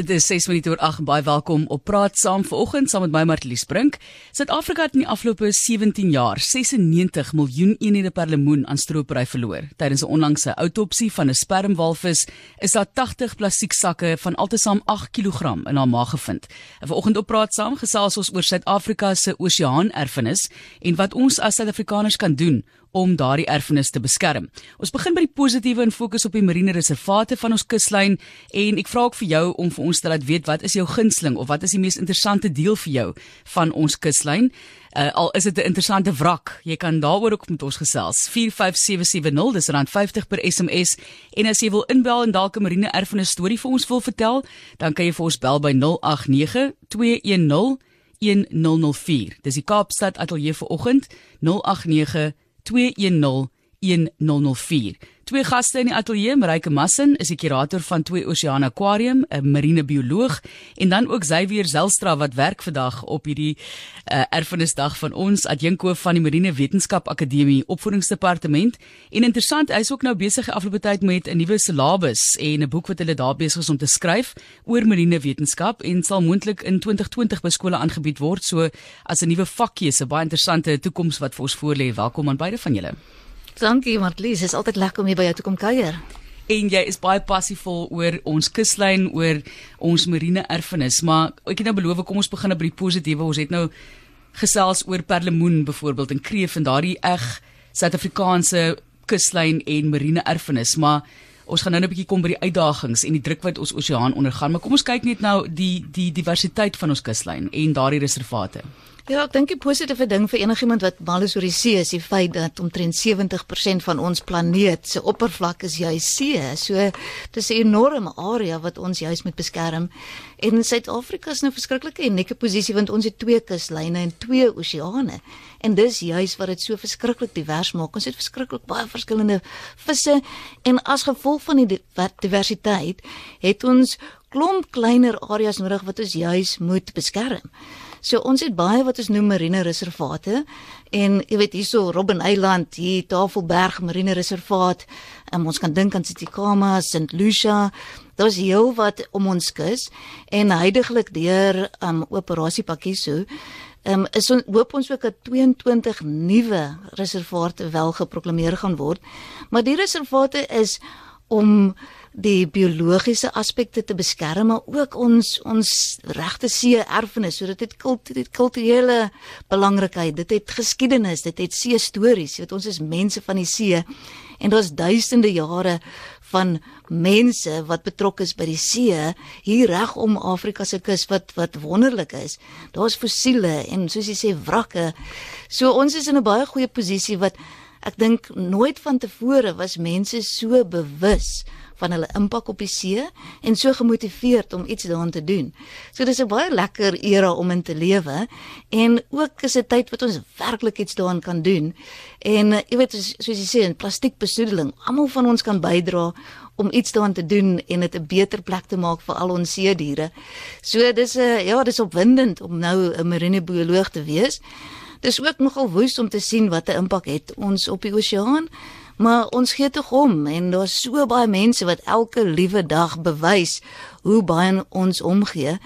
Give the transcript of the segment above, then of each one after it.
Dit is 6 minute oor 8 baie welkom op Praat Saam vanoggend saam met my Martlies Brink. Suid-Afrika het in die afgelope 17 jaar 96 miljoen eenhede per lemoen aan stroopery verloor. Tydens 'n onlangse outopsie van 'n spermwalvis is daar 80 plastieksakke van altesaam 8 kg in haar maag gevind. En vanoggend op Praat Saam gesels ons oor Suid-Afrika se oseaanerfenis en wat ons as Suid-Afrikaners kan doen om daardie erfenis te beskerm. Ons begin by die positiewe en fokus op die marine reservate van ons kuslyn en ek vra ook vir jou om vir ons te laat weet wat is jou gunsteling of wat is die mees interessante deel vir jou van ons kuslyn? Uh, al is dit 'n interessante wrak, jy kan daaroor ook met ons gesels. 45770 dis R50 per SMS en as jy wil inbel en dalk 'n marine erfenis storie vir ons wil vertel, dan kan jy vir ons bel by 089 210 1004. Dis die Kaapstad Ateljee vanoggend 089 210 1004 Twee gaste in die ateljee, Marike Massin is die kurator van Twee Oseaan Aquarium, 'n marine bioloog, en dan ook Xavier Zelstra wat werk vandag op hierdie uh, erfenisdag van ons adjunkhoof van die Marine Wetenskap Akademie Opvoedingsdepartement. En interessant, hy is ook nou besig die afgelope tyd met 'n nuwe syllabus en 'n boek wat hulle daar besig is om te skryf oor marine wetenskap en sal moontlik in 2020 by skole aangebied word, so as 'n nuwe vakkeuse, baie interessante toekoms wat vir ons voorlê. Welkom aan beide van julle. Dankie Marlies, is altyd lekker om hier by jou te kom kuier. En jy is baie passievol oor ons kuslyn, oor ons marine erfenis, maar ek het nou beloof kom ons begin by die positiewe. Ons het nou gesels oor perlemoen byvoorbeeld en kreef en daardie eg Suid-Afrikaanse kuslyn en marine erfenis, maar ons gaan nou 'n bietjie kom by die uitdagings en die druk wat ons oseaan ondergaan, maar kom ons kyk net nou die die diversiteit van ons kuslyn en daardie reservate. Ja, ek dink die positiewe ding vir enigiemand wat mal is oor die see is die feit dat omtrent 70% van ons planeet se oppervlak is juis see. So dis 'n enorme area wat ons juis moet beskerm. En Suid-Afrika is nou 'n verskriklike unieke posisie want ons het twee kuslyne en twee oseane. En dis juis wat dit so verskriklik divers maak. Ons het verskriklik baie verskillende visse en as gevolg van die diversiteit het ons klomp kleiner areas nodig wat ons juis moet beskerm. So ons het baie wat ons noem marine reservate en jy weet hierso Robben Eiland, hier Tafelberg marine reservaat. Um, ons kan dink aan Tsitsikamma, St Lucia. Daar's heel wat om ons kus en heidaglik deur um operasie Pakiso Ehm um, is on, hoop ons ook dat 22 nuwe reservate wel geproklaameer gaan word. Maar die reservate is om die biologiese aspekte te beskerm maar ook ons ons regte see erfenis sodat dit dit kulturele belangrikheid dit het geskiedenis dit het see stories weet ons is mense van die see en daar's duisende jare van mense wat betrokke is by die see hier reg om Afrika se kus wat wat wonderlik is. Daar's fossiele en soos jy sê wrakke. So ons is in 'n baie goeie posisie wat ek dink nooit van tevore was mense so bewus van hulle impak op die see en so gemotiveerd om iets daaraan te doen. So dis 'n baie lekker era om in te lewe en ook is dit tyd wat ons werklik iets daaraan kan doen. En uh, jy weet soos jy sê in plastiekbesoedeling, almal van ons kan bydra om iets daaraan te doen en dit 'n beter plek te maak vir al ons see diere. So dis 'n eh, ja, dis opwindend om nou 'n marine bioloog te wees. Dis ook nogal woes om te sien wat 'n impak het ons op die oseaan. Maar ons gee tog om en daar's so baie mense wat elke liewe dag bewys hoe baie ons omgee.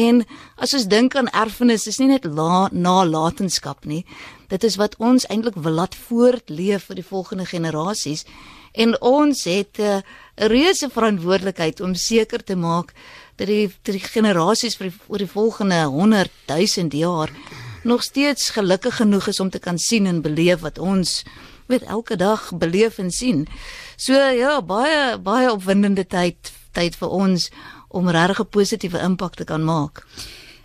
En as ons dink aan erfenis, is nie net la, nalatenskap nie. Dit is wat ons eintlik wil laat voortleef vir die volgende generasies. En ons het eh, 'n uh, reuse verantwoordelikheid om seker te maak dat die, die generasies vir die, vir die volgende 100 000 jaar nog steeds gelukkig genoeg is om te kan sien en beleef wat ons weet elke dag beleef en sien. So ja, baie baie opwindende tyd tyd vir ons om regtig 'n positiewe impak te kan maak.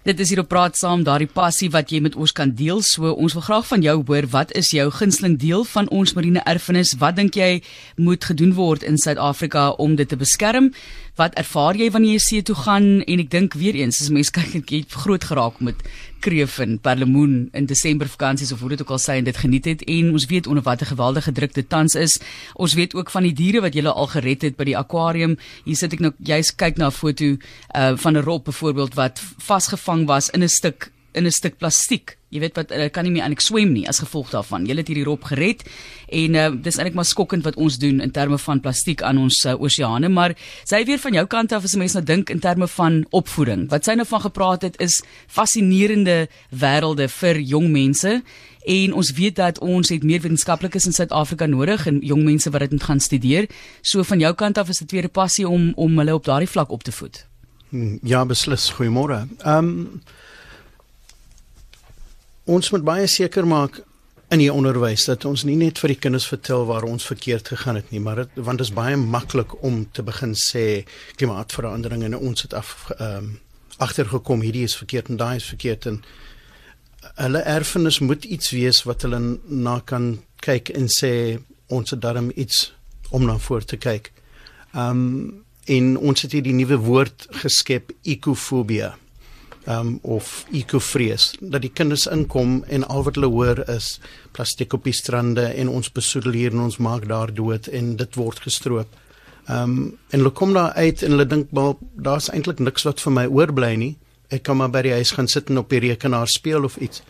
Dit is hier op praat saam daardie passie wat jy met ons kan deel. So ons wil graag van jou hoor, wat is jou gunsteling deel van ons marine erfenis? Wat dink jy moet gedoen word in Suid-Afrika om dit te beskerm? Wat ervaar jy wanneer jy see toe gaan? En ek dink weer eens, as mense kyk ek het groot geraak met kreef en perlemoen in Desember vakansies of hoe dit ook al sê en dit geniet het en ons weet onder watter geweldige druk dit tans is. Ons weet ook van die diere wat jy al gered het by die akwarium. Hier sit ek nou juist kyk na 'n foto uh van 'n rop byvoorbeeld wat vasgevang was in 'n stuk in 'n stuk plastiek jy weet wat hulle kan nie meer eintlik swem nie as gevolg daarvan. Julle het hierdie rop gered en uh, dis eintlik maar skokkend wat ons doen in terme van plastiek aan ons uh, oseane, maar sy weer van jou kant af as 'n mens nou dink in terme van opvoeding. Wat sy nou van gepraat het is fascinerende wêrelde vir jong mense en ons weet dat ons het meer wetenskaplikes in Suid-Afrika nodig en jong mense wat dit moet gaan studeer. So van jou kant af is dit weer 'n passie om om hulle op daardie vlak op te voed. Hmm, ja, beslis. Goeiemôre. Ehm um, ons moet baie seker maak in die onderwys dat ons nie net vir die kinders vertel waar ons verkeerd gegaan het nie, maar het, want dit is baie maklik om te begin sê klimaatsverandering en ons het af ehm um, agtergekom hierdie is verkeerd en daai is verkeerd en hulle erfenis moet iets wees wat hulle na kan kyk en sê ons het daarom iets om na voor te kyk. Um in ons het hierdie nuwe woord geskep ekofobie. Um of ekofrees dat die kinders inkom en al wat hulle hoor is plastiek op die strande en ons besoedel hier en ons maak daar dood en dit word gestroop. Um en hulle kom daar uit en hulle dink maar daar's eintlik niks wat vir my oorbly nie ek kan maar by die huis gaan sit en op die rekenaar speel of iets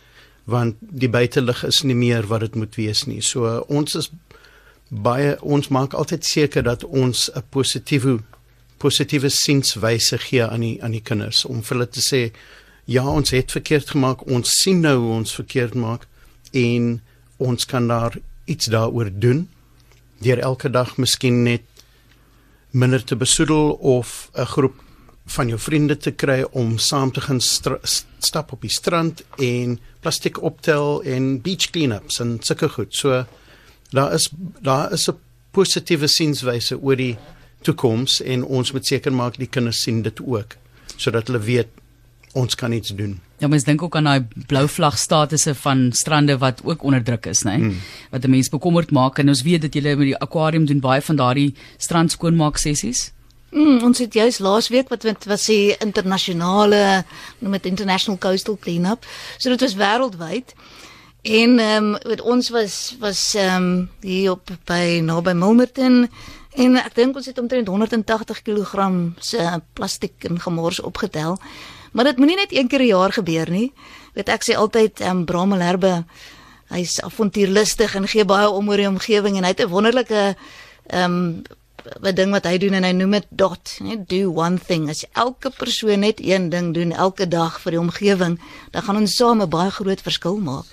want die buitelug is nie meer wat dit moet wees nie. So ons is baie ons maak altyd seker dat ons 'n positiewe positiewe sinswyse gee aan die aan die kinders om vir hulle te sê ja, ons het verkeerd gemaak, ons sien nou hoe ons verkeerd maak en ons kan daar iets daaroor doen deur elke dag miskien net minder te besoedel of 'n groep van jou vriende te kry om saam te gaan stap op die strand en plastiek optel en beach cleanups en sulke goed. So daar is daar is 'n positiewe sinswyse oor die toekoms en ons moet seker maak die kinders sien dit ook sodat hulle weet ons kan iets doen. Ja, mens dink ook aan daai blou vlag statusse van strande wat ook onder druk is, né? Hmm. Wat 'n mens bekommerd maak en ons weet dat julle met die akwarium doen baie van daardie strand skoonmaak sessies. Mm, ons het juis laasweek wat wat was die internasionale noem dit international coastal cleanup. So dit was wêreldwyd. En ehm um, met ons was was ehm um, hier op by naby Milmerton en ek dink ons het omtrent 180 kg se plastiek en gemors opgetel. Maar dit moenie net een keer 'n jaar gebeur nie. Weet ek sê altyd ehm um, Bramelherbe hy's avontuurlustig en gee baie om oor die omgewing en hy het 'n wonderlike ehm um, 'n ding wat hy doen en hy noem dit dot, net do one thing. As elke persoon net een ding doen elke dag vir die omgewing, dan gaan ons saam 'n baie groot verskil maak.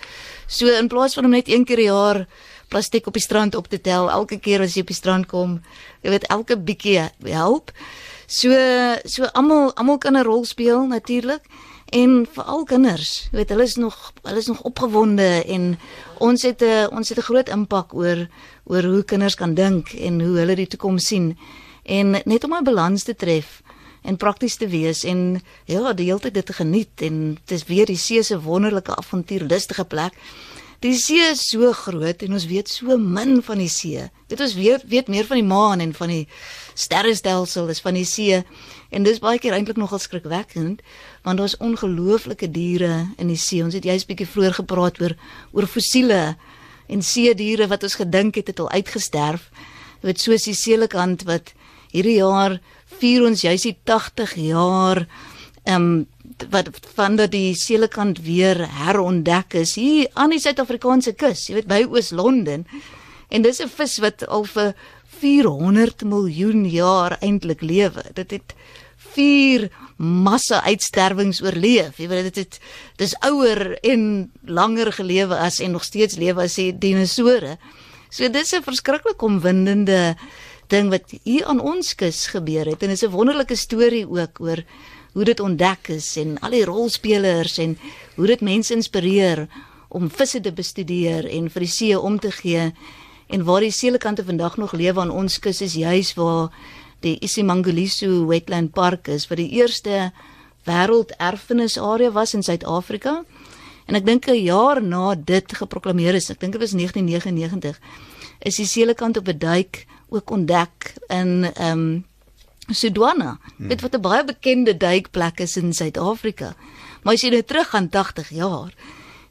So in plaas van om net een keer per jaar plastiek op die strand op te tel elke keer as jy op die strand kom, jy weet elke bietjie help. So so almal almal kan 'n rol speel natuurlik en veral kinders. Jy weet hulle is nog hulle is nog opgewonde en ons het 'n ons het 'n groot impak oor oor hoe kinders kan dink en hoe hulle die toekoms sien en net om 'n balans te tref en prakties te wees en ja, die hele tyd dit te geniet en dit is weer die see se wonderlike avontuurlustige plek. Die see is so groot en ons weet so min van die see. Dit ons weet weet meer van die maan en van die sterrestelsel as van die see en dis baie keer eintlik nogal skrikwekkend want daar's ongelooflike diere in die see. Ons het juist 'n bietjie vroeër gepraat oor oor fossiele en see diere wat ons gedink het het al uitgesterf. Jy weet soos die seelekant wat hierdie jaar vier ons juist die 80 jaar ehm um, wat van dat die seelekant weer herontdek is hier aan die Suid-Afrikaanse kus, jy weet by Oos-London. En dis 'n vis wat al vir 400 miljoen jaar eintlik lewe. Dit het vier massa uitsterwings oorleef. Jy weet dit het dis ouer en langer gelewe as en nog steeds lewe as die dinosoure. So dis 'n verskriklik omwindende ding wat hier aan ons kus gebeur het en is 'n wonderlike storie ook oor hoe dit ontdek is en al die rolspelers en hoe dit mense inspireer om visse te bestudeer en vir die see om te gee en waar die seelekante vandag nog lewe aan ons kus is juis waar die Isimangaliso Wetland Park is wat die eerste wêrelderfenisarea was in Suid-Afrika. En ek dink 'n jaar na dit geproklaameer is, ek dink dit was 1999, is die seelekant op 'n duik ook ontdek in ehm um, Sudwana. Hmm. Dit wat 'n baie bekende duikplek is in Suid-Afrika. Maar as jy nou terug gaan 80 jaar,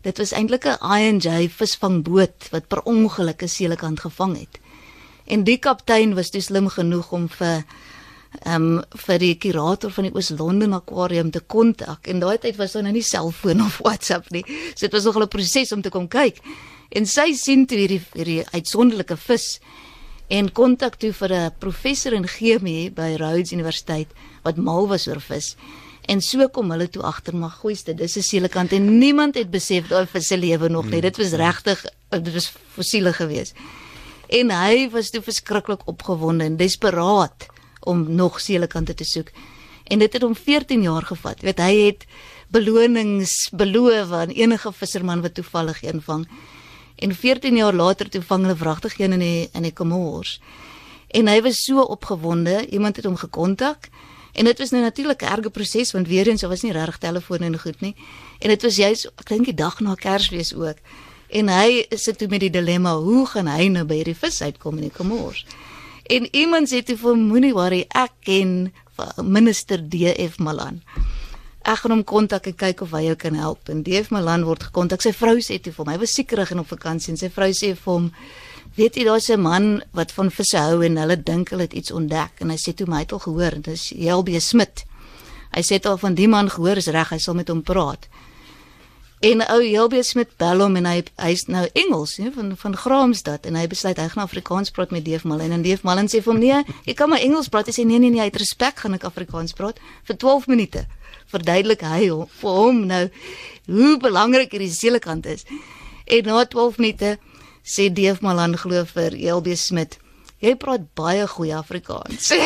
dit was eintlik 'n INJ visvangboot wat per ongeluk 'n seelekant gevang het. En die kaptein was toe slim genoeg om vir um vir die kurator van die Oos-London Aquarium te kontak en daai tyd was daar nou nie selfoon of WhatsApp nie. So dit was nog 'n proses om te kom kyk. En sy sien toe hierdie hierdie uitsonderlike vis en kontak toe vir 'n professor in chemie by Rhodes Universiteit wat mal was oor vis. En so kom hulle toe agter maar gooiste, dis 'n seelekant en niemand het besef daai vis se lewe nog nie. Dit was regtig dit was fossiele gewees. En hy was toe verskriklik opgewonde en desperaat om nog seelekante te soek. En dit het hom 14 jaar gevat. Jy weet hy het belonings beloof aan enige visserman wat toevallig een vang. En 14 jaar later toe vang hulle wragtig een in die in die Comores. En hy was so opgewonde, iemand het hom gekontak. En dit was nou natuurlik 'n erge proses want weer eens daar was nie regtig telefone en goed nie. En dit was juist ek dink die dag na Kersfees ook. En hy sit toe met die dilemma, hoe gaan hy nou by hierdie vis uitkom in die Comores? En iemand sê toe vir moenie worry, ek ken minister DF Malan. Ek gaan hom kontak en kyk of hy jou kan help. En DF Malan word gekontak. Sy vrou sê toe vir hom, hy was sekerig en op vakansie en sy vrou sê vir hom Weet jy daar's 'n man wat van visse hou en hulle dink hulle het iets ontdek en hy sê toe my het al gehoor, dit is JLB Smit. Hy sê al van die man gehoor is reg, hy sal met hom praat. En ou JLB Smit bel hom en hy hy's nou Engels, hè, van van Graamsstad en hy besluit hy gaan Afrikaans praat met Deef Malin en Deef Malin sê vir hom nee, jy kan maar Engels praat. Hy sê nee nee nee, uit respek gaan ek Afrikaans praat vir 12 minute. Verduidelik hy hom, vir hom nou hoe belangrik hierdie seelekant is. En na 12 minute sê Deef Malan glo vir ELB Smit. Jy praat baie goeie Afrikaans.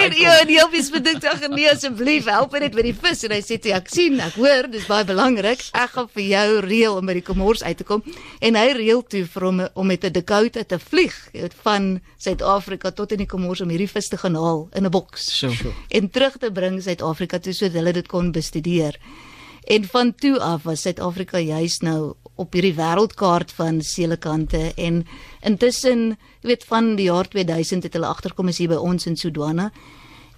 En ja, en ELB Smit dink tog nee asseblief help net met die vis en hy sê toe ek sien, ek hoor, dis baie belangrik. Ek gaan vir jou reël om by die Comores uit te kom en hy reël toe vir hom om met 'n Dakota te vlieg van Suid-Afrika tot in die Comores om hierdie vis te gaan haal in 'n boks. So. En terug te bring Suid-Afrika toe sodat hulle dit kon bestudeer. En van toe af was Suid-Afrika juis nou op hierdie wêreldkaart van seelekante en intussen, jy weet van die jaar 2000 het hulle agterkom is hier by ons in Sudwana.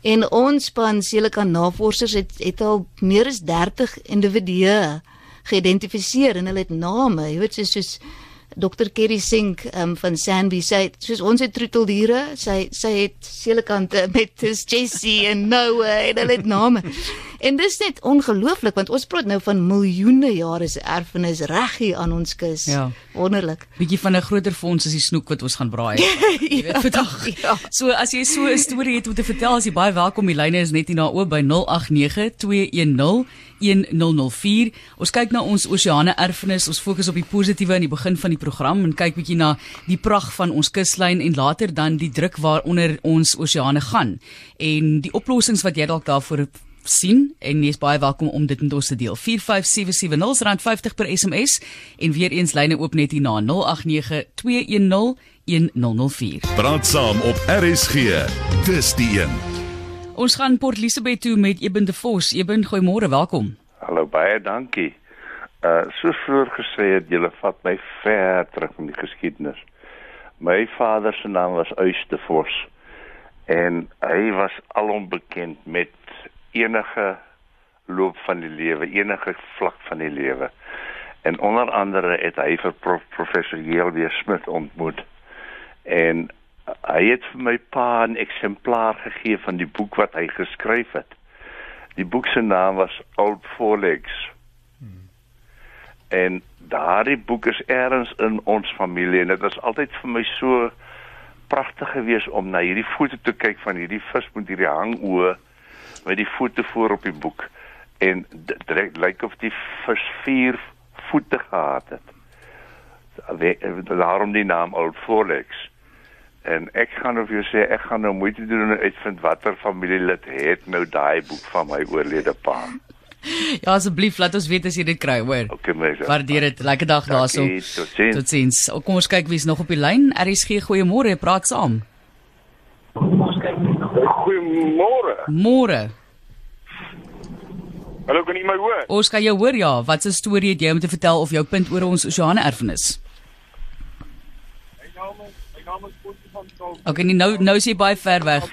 En ons span seelekant navorsers het het al meer as 30 individue geïdentifiseer en hulle het name, jy weet soos, soos Dr Kerry Sink um, van Sanby sê soos ons het troeteldiere, sy sy het seelekante met Jessie en Noah en hulle het name. En dis net ongelooflik want ons praat nou van miljoene jare se erfenis reg hier aan ons kus. Ja. Wonderlik. Bietjie van 'n groter fonds is die snoek wat ons gaan braai. Jy weet vandag. Ja. So as jy so 'n storie het om te vertel, as jy baie welkom. Die lyne is net hier na oop by 089210 1004. Ons kyk na ons oseane erfenis. Ons fokus op die positiewe aan die begin van die program en kyk bietjie na die pragt van ons kuslyn en later dan die druk waaronder ons oseane gaan en die oplossings wat jy dalk daarvoor sien en jy is baie welkom om dit met ons te deel. 45770 rand 50 per SMS en weer eens lyne oop net hier na 0892101004. Praat saam op RSG. Dis die een. Ons gaan Port Elizabeth toe met Eben de Vos. Eben, goeiemôre, welkom. Hallo baie dankie. Uh soos vroeër gesê het, julle vat my ver terug in die geskiedenis. My vader se naam was Uys de Vos en hy was alom bekend met enige loop van die lewe, enige vlak van die lewe. En onder andere het hy vir prof, professor J.W. Smith ontmoet. En hy het vir my pa 'n eksemplaar gegee van die boek wat hy geskryf het. Die boek se naam was Old Four Legs. Hmm. En daardie boek is ergens in ons familie en dit was altyd vir my so pragtig geweest om na hierdie foto te kyk van hierdie vis met hierdie hangoë met die voete voor op die boek en dit lyk of die vis vier voete gehad het. Daarom die naam Old Four Legs. En ek gaan of jy sê ek gaan nou moeite doen om uitvind watter familielid het nou daai boek van my oorlede pa. Ja asseblief laat ons weet as jy dit kry, hoor. Okay mense. Waardeer dit. Lekker dag daarso. Totsiens. Totsiens. Kom ons kyk wie's nog op die lyn. RSG goeiemôre, praat saam. Goeiemôre. Môre. Hallo, kan jy my hoor? Ons kan jou hoor ja. Wat 'n storie het jy om te vertel of jou punt oor ons oseane erfenis? My naam is my naam is Potjie van Saul. Okay, nie, nou nou is jy baie ver weg.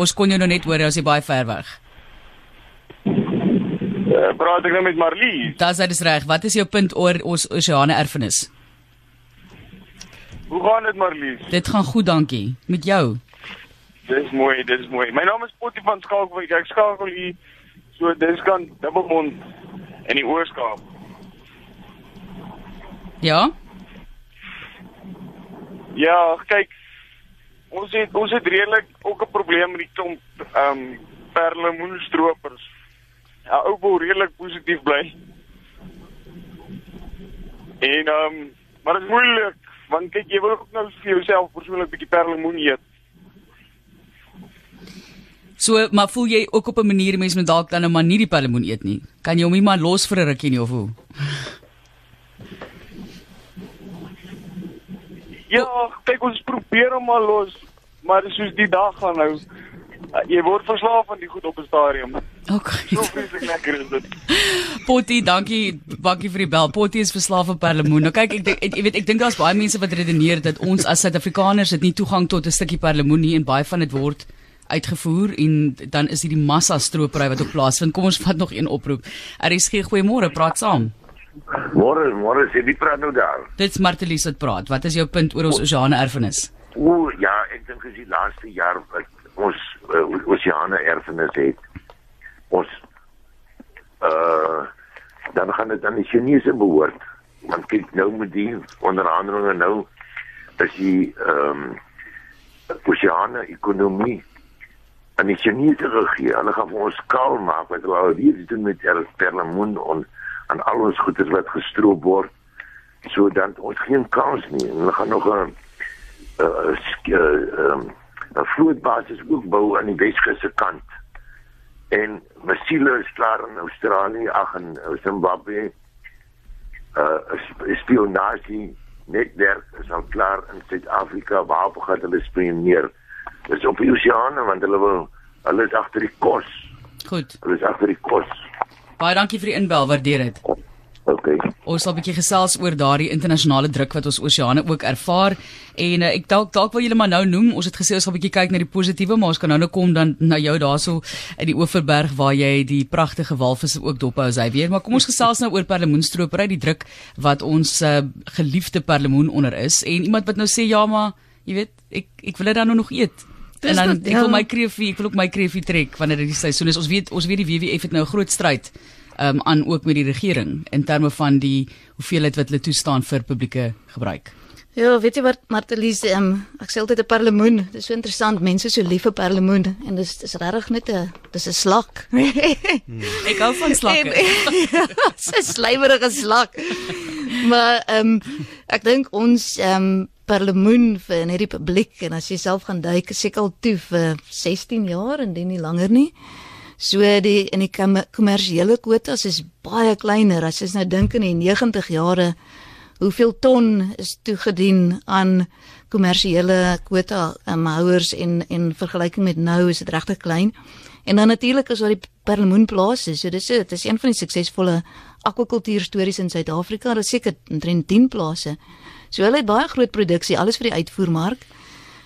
Ons kon jou nou net hoor, as jy baie ver weg. Uh, praat ek nou met Marlies. Dis dit is reg. Wat is jou punt oor ons oseane erfenis? Hoe gaan dit Marlies? Dit gaan goed, dankie. Met jou. Dis mooi, dis mooi. My naam is Potty van Skalkwyk. Ek skakel hier so dis kan Dubbelmond in die Oos-Kaap. Ja. Ja, kyk. Ons het ons het redelik ook 'n probleem met die klomp ehm um, perlemoenstropers. Ja, ou wil redelik positief bly. En ehm um, maar dit is moeilik want kyk jy wil ook nou vir jouself persoonlik 'n bietjie perlemoen eet. So, maar voel jy ook op 'n manier mense moet dalk dan nou maar nie die perlemoen eet nie. Kan jy hom nie maar los vir 'n rukkie nie of hoe? Ja, kyk ons probeer hom maar los, maar dis soos die dag gaan nou. Uh, Jy word verslaaf aan die goed op 'n stadium. Okay. So vreeslik lekker is dit. Potty, dankie, dankie vir die bel. Potty is verslaaf aan perlemoen. Nou kyk, ek dink- jy weet ek dink daar's baie mense wat redeneer dat ons as Suid-Afrikaners het nie toegang tot 'n stukkie perlemoen nie en baie van dit word uitgevoer en dan is hierdie massa stropery wat op plaasvind. Kom ons vat nog een oproep. RSG goeiemôre, praat saam. Môre, môre sê wie praat nou daar? Dit's Martelies wat praat. Wat is jou punt oor ons oseane erfenis? O ja, ek dink is die laaste jaar wat ons uh, oseane erfenis het. Ons uh dan gaan dit aan die Chinese behoort. Want kyk nou met die onderhandelinge nou is die ehm um, oseane ekonomie aan die Chinese gegee. Hulle gaan vir ons skaal maak wat hulle al hier doen met er, perlemoen en aan al ons goeder wat gestroop word sodat ons geen kans nie. En hulle gaan nog 'n 'n eh, 'n vlootbasis ook bou aan die Weskus se kant. En Masile is klaar in Australië, ag in Zimbabwe. Uh spionasie netwerk is al klaar in Suid-Afrika waarop gaan hulle spioneer. Dis op die oseane want hulle wil hulle is agter die kos. Goed. Hulle is agter die kos. Baie dankie vir die inbel, waardeer dit. Okay. Ons sal 'n bietjie gesels oor daardie internasionale druk wat ons oseane ook ervaar en uh, ek dalk dalk wil julle maar nou noem ons het gesê ons gaan 'n bietjie kyk na die positiewe maar ons kan nou nou kom dan na jou daarso in die Oeverberg waar jy die pragtige walvisse ook dophou as hy weer maar kom ons gesels nou oor perlemoenstropery die druk wat ons uh, geliefde perlemoen onder is en iemand wat nou sê ja maar jy weet ek ek wil dit dan nou nog eet en dan ek wil ja. my kreefie ek wil ook my kreefie trek wanneer dit die seisoen is ons weet ons weet die WWF het nou 'n groot stryd um, aan ook met die regering in terme van die hoeveelheid wat hulle toestaan vir publieke gebruik. Ja, weet jy wat Martelies, um, ek sê altyd 'n perlemoen. Dit is so interessant, mense so lief vir perlemoen en dis dis regtig net 'n dis 'n slak. Ek hou van slakke. Dis 'n slymerige slak. Maar ehm um, ek dink ons ehm um, perlemoen vir net die publiek en as jy self gaan duik, seker al toe vir 16 jaar en dan nie langer nie. So die in die kom- kommersiële kwotas is baie kleiner as jy nou dink in die 90 jare hoeveel ton is toegedien aan kommersiële kwota um, houers en en vergelyking met nou is dit regtig klein. En dan natuurlik is daar die perlemoenplase. So dis dit is een van die suksesvolle akwakultuurstories in Suid-Afrika. Daar seker omtrent 10 plase. So hulle het baie groot produksie, alles vir die uitvoermark.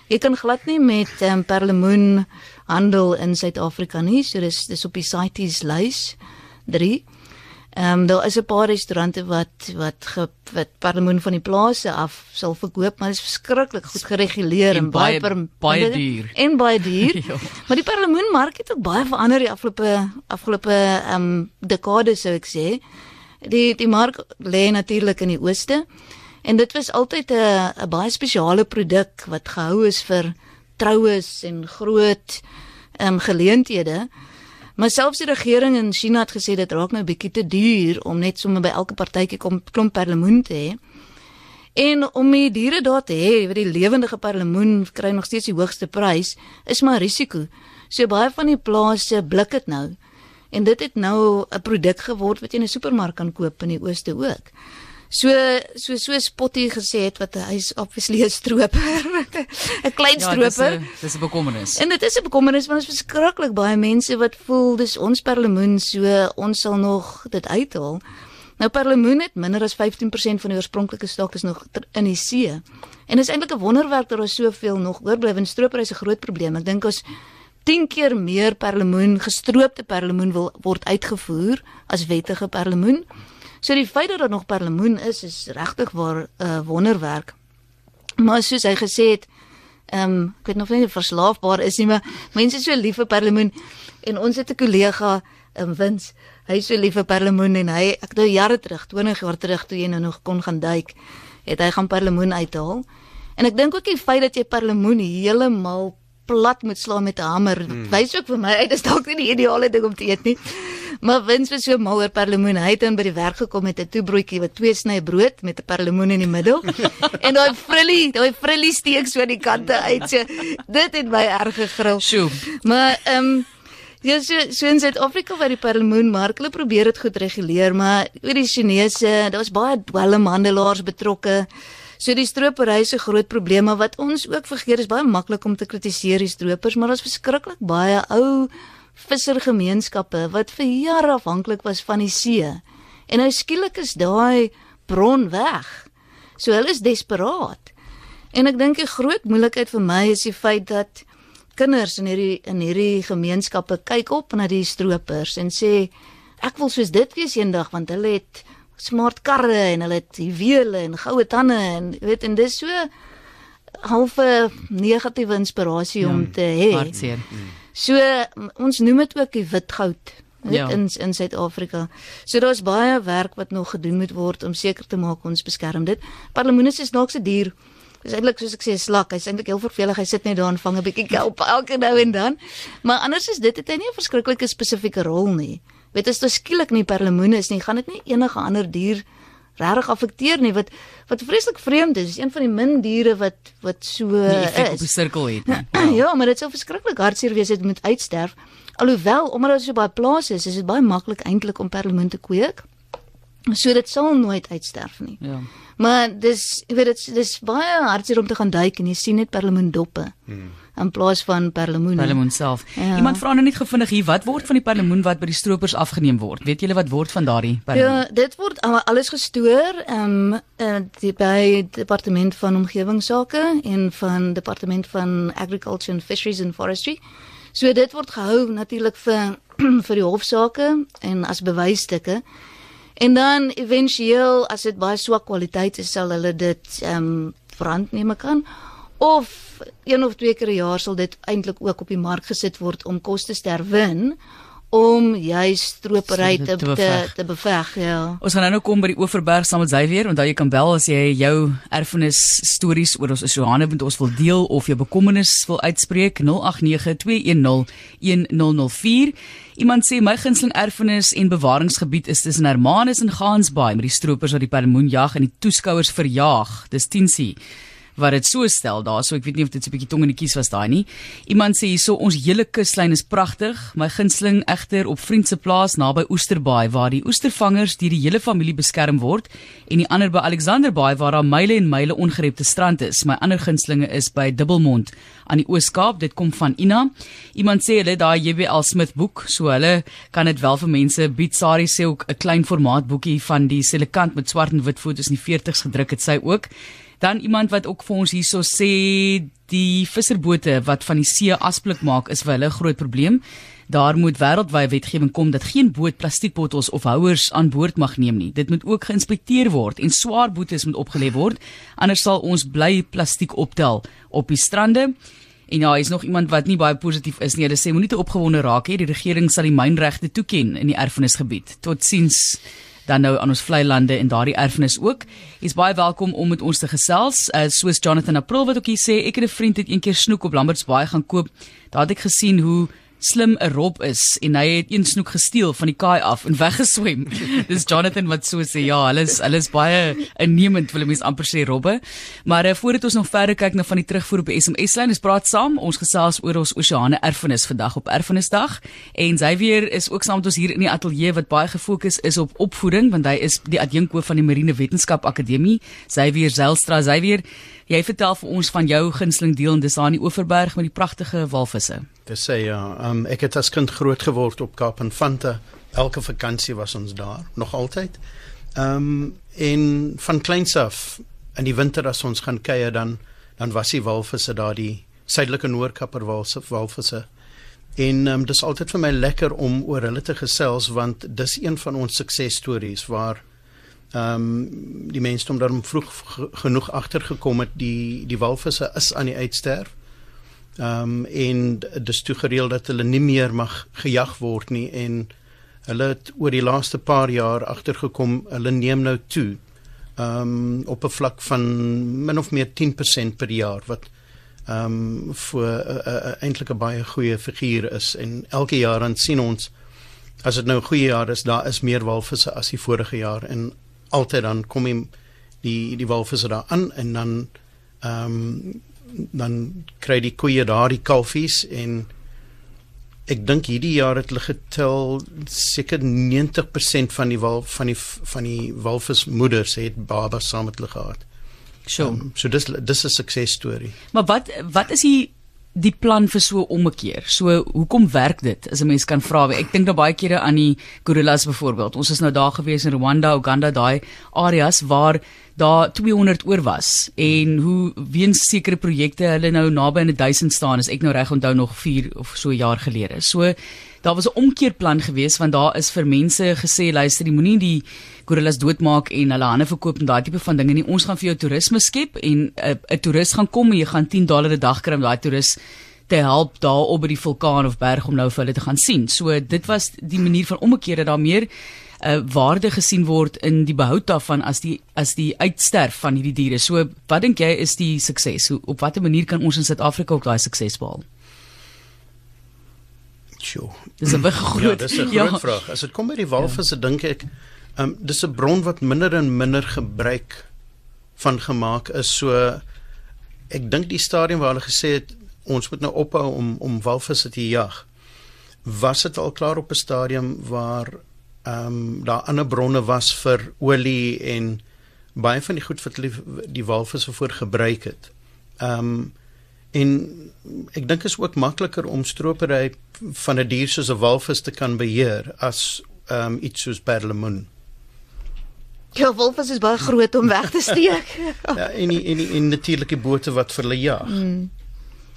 Jy kan glad nie met um, perlemoen handel in Suid-Afrika nie. So dis dis op die CITES lys 3. Ehm um, daar is 'n paar restaurante wat wat ge, wat perlemoen van die plase af sal verkoop, maar dit is verskriklik goed gereguleer En en, baie baie- per, baie duur. En baie duur. Ja. Maar die perlemoenmark het ook baie verander die afgelope afgelope ehm um, dekade sou ek sê. Die die mark lê natuurlik in die ooste. En dit was altyd 'n 'n baie spesiale produk wat gehou is vir troues en groot ehm um, geleenthede. Maar selfs die regering in China het gesê dit raak nou bietjie te duur om net sommer by elke partytjie kom klomp perlemoen te hê. En om die diere daar te hê, wat die lewendige perlemoen kry nog steeds die hoogste prys, is maar risiko. So baie van die plase blik dit nou. En dit het nou 'n produk geword wat jy in 'n supermark kan koop in die ooste ook. So so so Spotty gesê het wat hy is obviously 'n stroper. 'n Klein Ja, stroper. 'n dis 'n bekommernis. En dit is 'n bekommernis want ons verskriklik baie mense wat voel dis ons perlemoen so ons sal nog dit uithaal. Nou perlemoen het minder as 15% van die oorspronklike stok is nog in die see. En dis eintlik 'n wonderwerk dat daar soveel nog oorbly want stropery is 'n groot probleem. Ek dink ons 10 keer meer perlemoen, gestroopte perlemoen wil word uitgevoer as wettige perlemoen. So die feit dat daar nog perlemoen is is regtig waar 'n uh, wonderwerk. Maar soos hy gesê het, Ehm um, ek weet nog nie of verslaafbaar is nie, maar mense is so lief vir perlemoen en ons het 'n kollega in um, Wins. Hy is so lief vir perlemoen en hy ek nou jare terug, 20 jaar terug toe jy nou nog kon gaan duik, het hy gaan perlemoen uithaal. En ek dink ook die feit dat jy perlemoen heeltemal plat moet slaan met 'n hamer, hmm. wys ook vir my uit dis dalk nie die ideale ding om te eet nie. Maar wins was so mal oor perlemoen. Hy het dan by die werk gekom met 'n toebroodjie wat twee snye brood met 'n perlemoen in die middel. en daai frillie, daai frillie steek so aan die kante uit. So dit het my erg gegril. Sjoe. Maar ehm um, Ja, so, so in Suid-Afrika waar die perlemoenmark, hulle probeer dit goed reguleer, maar oor die Chinese, daar was baie dwelmhandelaars betrokke. So die stropery se groot probleme wat ons ook vergeet is baie maklik om te kritiseer die stropers, maar daar's verskriklik baie ou vissergemeenskappe wat vir jare afhanklik was van die see. En nou skielik is daai bron weg. So hulle is desperaat. En ek dink die groot moeilikheid vir my is die feit dat kinders in hierdie in hierdie gemeenskappe kyk op na die stropers en sê ek wil soos dit wees eendag want hulle het smart karre en hulle het juwele en goue tande en weet en dis so halfe negatiewe inspirasie ja, om te hê. Hartseer. So ons noem dit ook die wit goud ja. in in Suid-Afrika. So daar's baie werk wat nog gedoen moet word om seker te maak ons beskerm dit. Parlemoenes is dalk se dier. Dis eintlik soos ek sê slak. Hy's eintlik heel vervelig. Hy sit net daar en vang 'n bietjie kelp elke nou en dan. Maar anders is dit het hy nie 'n verskriklike spesifieke rol nie. Weet as dit skielik nie parlemoene is nie, gaan dit nie enige ander dier regtig affekteer nie wat wat vreeslik vreemd is. Dis een van die min diere wat wat so is. op die sirkel het. Ja, ja, maar dit sou verskriklik hartseer wees dit moet uitsterf. Alhoewel omdat dit so baie plase is, is dit baie maklik eintlik om perlemoen te kweek. So dit sal nooit uitsterf nie. Ja. Maar dis jy weet dit dis baie hartseer om te gaan duik en jy sien net perlemoen doppe. Hmm in plaas van perlemoen. Perlemoen self. Ja. Iemand vra nou net gevindig hier, wat word van die perlemoen wat by die stroopers afgeneem word? Weet julle wat word van daardie perlemoen? Ja, dit word alles gestoor ehm um, die by departement van omgewingsake en van departement van agriculture and fisheries and forestry. So dit word gehou natuurlik vir vir die hofsaake en as bewysstukke. En dan éventueel as dit baie swak kwaliteit is, sal hulle dit ehm um, verand neem kan of een of twee keer 'n jaar sal dit eintlik ook op die mark gesit word om kostes te herwin om jy stropery te te beveg. te beveg ja. Ons gaan nou nou kom by die Oeverberg saam met Xavier, onthou jy kan bel as jy jou erfenis stories oor ons Johanne met ons wil deel of jou bekommernis wil uitspreek 0892101004. Iemand sê my gunsteling erfenis en bewaringsgebied is tussen Hermanus en Gansbaai met die stroopers wat die perlemoenjag en die toeskouers verjaag. Dis Tinsie wat dit so stel daar. So ek weet nie of dit so 'n bietjie tong in die kies was daai nie. Iemand sê hierso ons hele kuslyn is pragtig. My gunsteling egter op Vriendse plaas naby Oesterbaai waar die oestervangers deur die hele familie beskerm word en die ander by Alexanderbaai waar daar myle en myle ongerepte strand is. My ander gunstelinge is by Dubbelmond aan die Oos-Kaap. Dit kom van Ina. Iemand sê hulle daai JBL Smith boek, so hulle kan dit wel vir mense bied. Sari sê ook 'n klein formaat boekie van die Selekant met swart en wit foto's in die 40s gedruk het sy ook. Dan iemand wat ook vir ons hierso sê die visserbote wat van die see asblik maak is vir hulle 'n groot probleem. Daar moet wêreldwyd wetgewing kom dat geen boot plastiekbottels of houers aan boord mag neem nie. Dit moet ook geïnspekteer word en swaar boetes moet opgelê word anders sal ons bly plastiek optel op die strande. En ja, is nog iemand wat nie baie positief is nie. Hulle sê moenie te opgewonde raak nie. Die regering sal die mynregte toeken in die erfenisgebied. Totsiens dan nou aan ons vlei lande en daardie erfenis ook. Jy's baie welkom om met ons te gesels. Uh, soos Jonathan April wat ook hier sê, ek het 'n vriend het eendag snoek op Lambertsbaai gaan koop. Daar het ek gesien hoe slim 'n rob is en hy het een snoek gesteel van die kaai af en weggeswem. Dis Jonathan wat so sê ja, hulle is hulle is baie innemend wil mense amper sê robbe. Maar uh, voordat ons nog verder kyk na van die terugvoer op SMS lyn, ons praat saam, ons gesels oor ons oseane erfenis vandag op Erfenisdag en Xavier is ook saam met ons hier in die ateljee wat baie gefokus is op opvoeding want hy is die adjunkhoof van die Marine Wetenskap Akademie. Xavier Zelstra, Xavier Jy vertel vir ons van jou gunsteling deel en dis daar in die Oeverberg met die pragtige walvisse. Dis sê ja, um, ek het as kind groot geword op Kaap en Fanta. Elke vakansie was ons daar, nog altyd. Ehm um, in van kleins af in die winter as ons gaan kuier dan dan was die walvisse daar die suidelike Noordkaper walvisse. En um, dis altyd vir my lekker om oor hulle te gesels want dis een van ons suksesstories waar ehm um, die mense om daarom vroeg genoeg agtergekom het die die walvisse is aan die uitsterf Ehm um, en dis toe gereël dat hulle nie meer mag gejag word nie en hulle het oor die laaste paar jaar agtergekom hulle neem nou toe. Ehm um, op 'n vlak van min of meer 10% per jaar wat ehm um, vir uh, uh, eintlik 'n baie goeie figuur is en elke jaar dan sien ons as dit nou 'n goeie jaar is, daar is meer walvisse as die vorige jaar en altyd dan kom die die, die walvisse daar aan en dan ehm um, dan kry die koeie daardie kalfies en ek dink hierdie jaar het hulle getel seker 90% van die wal van die van die walvismoeders het babas saam met hulle gehad. So, um, so dis dis 'n suksesstorie. Maar wat wat is die die plan vir so 'n ommekeer? So hoekom werk dit? As 'n mens kan vra, ek dink nou baie kere aan die gorillas byvoorbeeld. Ons is nou daar gewees in Rwanda, Uganda, daai areas waar daar 200 oor was en hoe weens sekere projekte hulle nou naby aan 1000 staan, as ek nou reg onthou nog 4 of so jaar gelede. So daar was 'n omkeerplan geweest want daar is vir mense gesê luister, jy moenie die gorillas doodmaak en hulle hande verkoop en daai tipe van dinge nie. Ons gaan vir jou toerisme skep en 'n uh, toerist gaan kom en jy gaan 10 dollar 'n dag kry om daai toerist te help daar op by die vulkaan of berg om nou vir hulle te gaan sien. So dit was die manier van omkeer dat daar meer uh, eh, waarde gesien word in die behoud daarvan as die as die uitsterf van hierdie diere. So wat dink jy is die sukses? Hoe op watter manier kan ons in Suid-Afrika ook daai sukses behaal? Sjoe. Dis 'n baie groot Ja, dis 'n groot ja. vraag. As dit kom by die walvisse, ja. dink ek, ehm um, dis 'n bron wat minder en minder gebruik van gemaak is. So ek dink die stadium waar hulle gesê het ons moet nou ophou om om walvisse te jag. Was dit al klaar op 'n stadium waar ehm um, daar ander bronne was vir olie en baie van die goed wat die, die walvisse voor gebruik het. Ehm um, En ek dink is ook makliker om stropery van 'n dier soos 'n walvis te kan beheer as um iets soos perlemoen. Ja, walvis is baie groot om weg te steek. ja, en die, en die, en natuurlike bote wat vir hulle jag. Mm.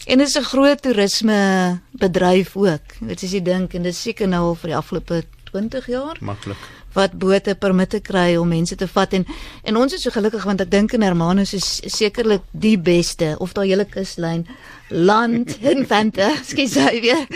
En dit is 'n groot toerisme bedryf ook. Dit is die ding en dit is seker nou al vir die afgelope 20 jaar. Maklik wat bote permitte kry om mense te vat. En en ons is so gelukkig want ek dink in Hermanus is sekerlik die beste of daai hele kuslyn land in Vente skus hy weer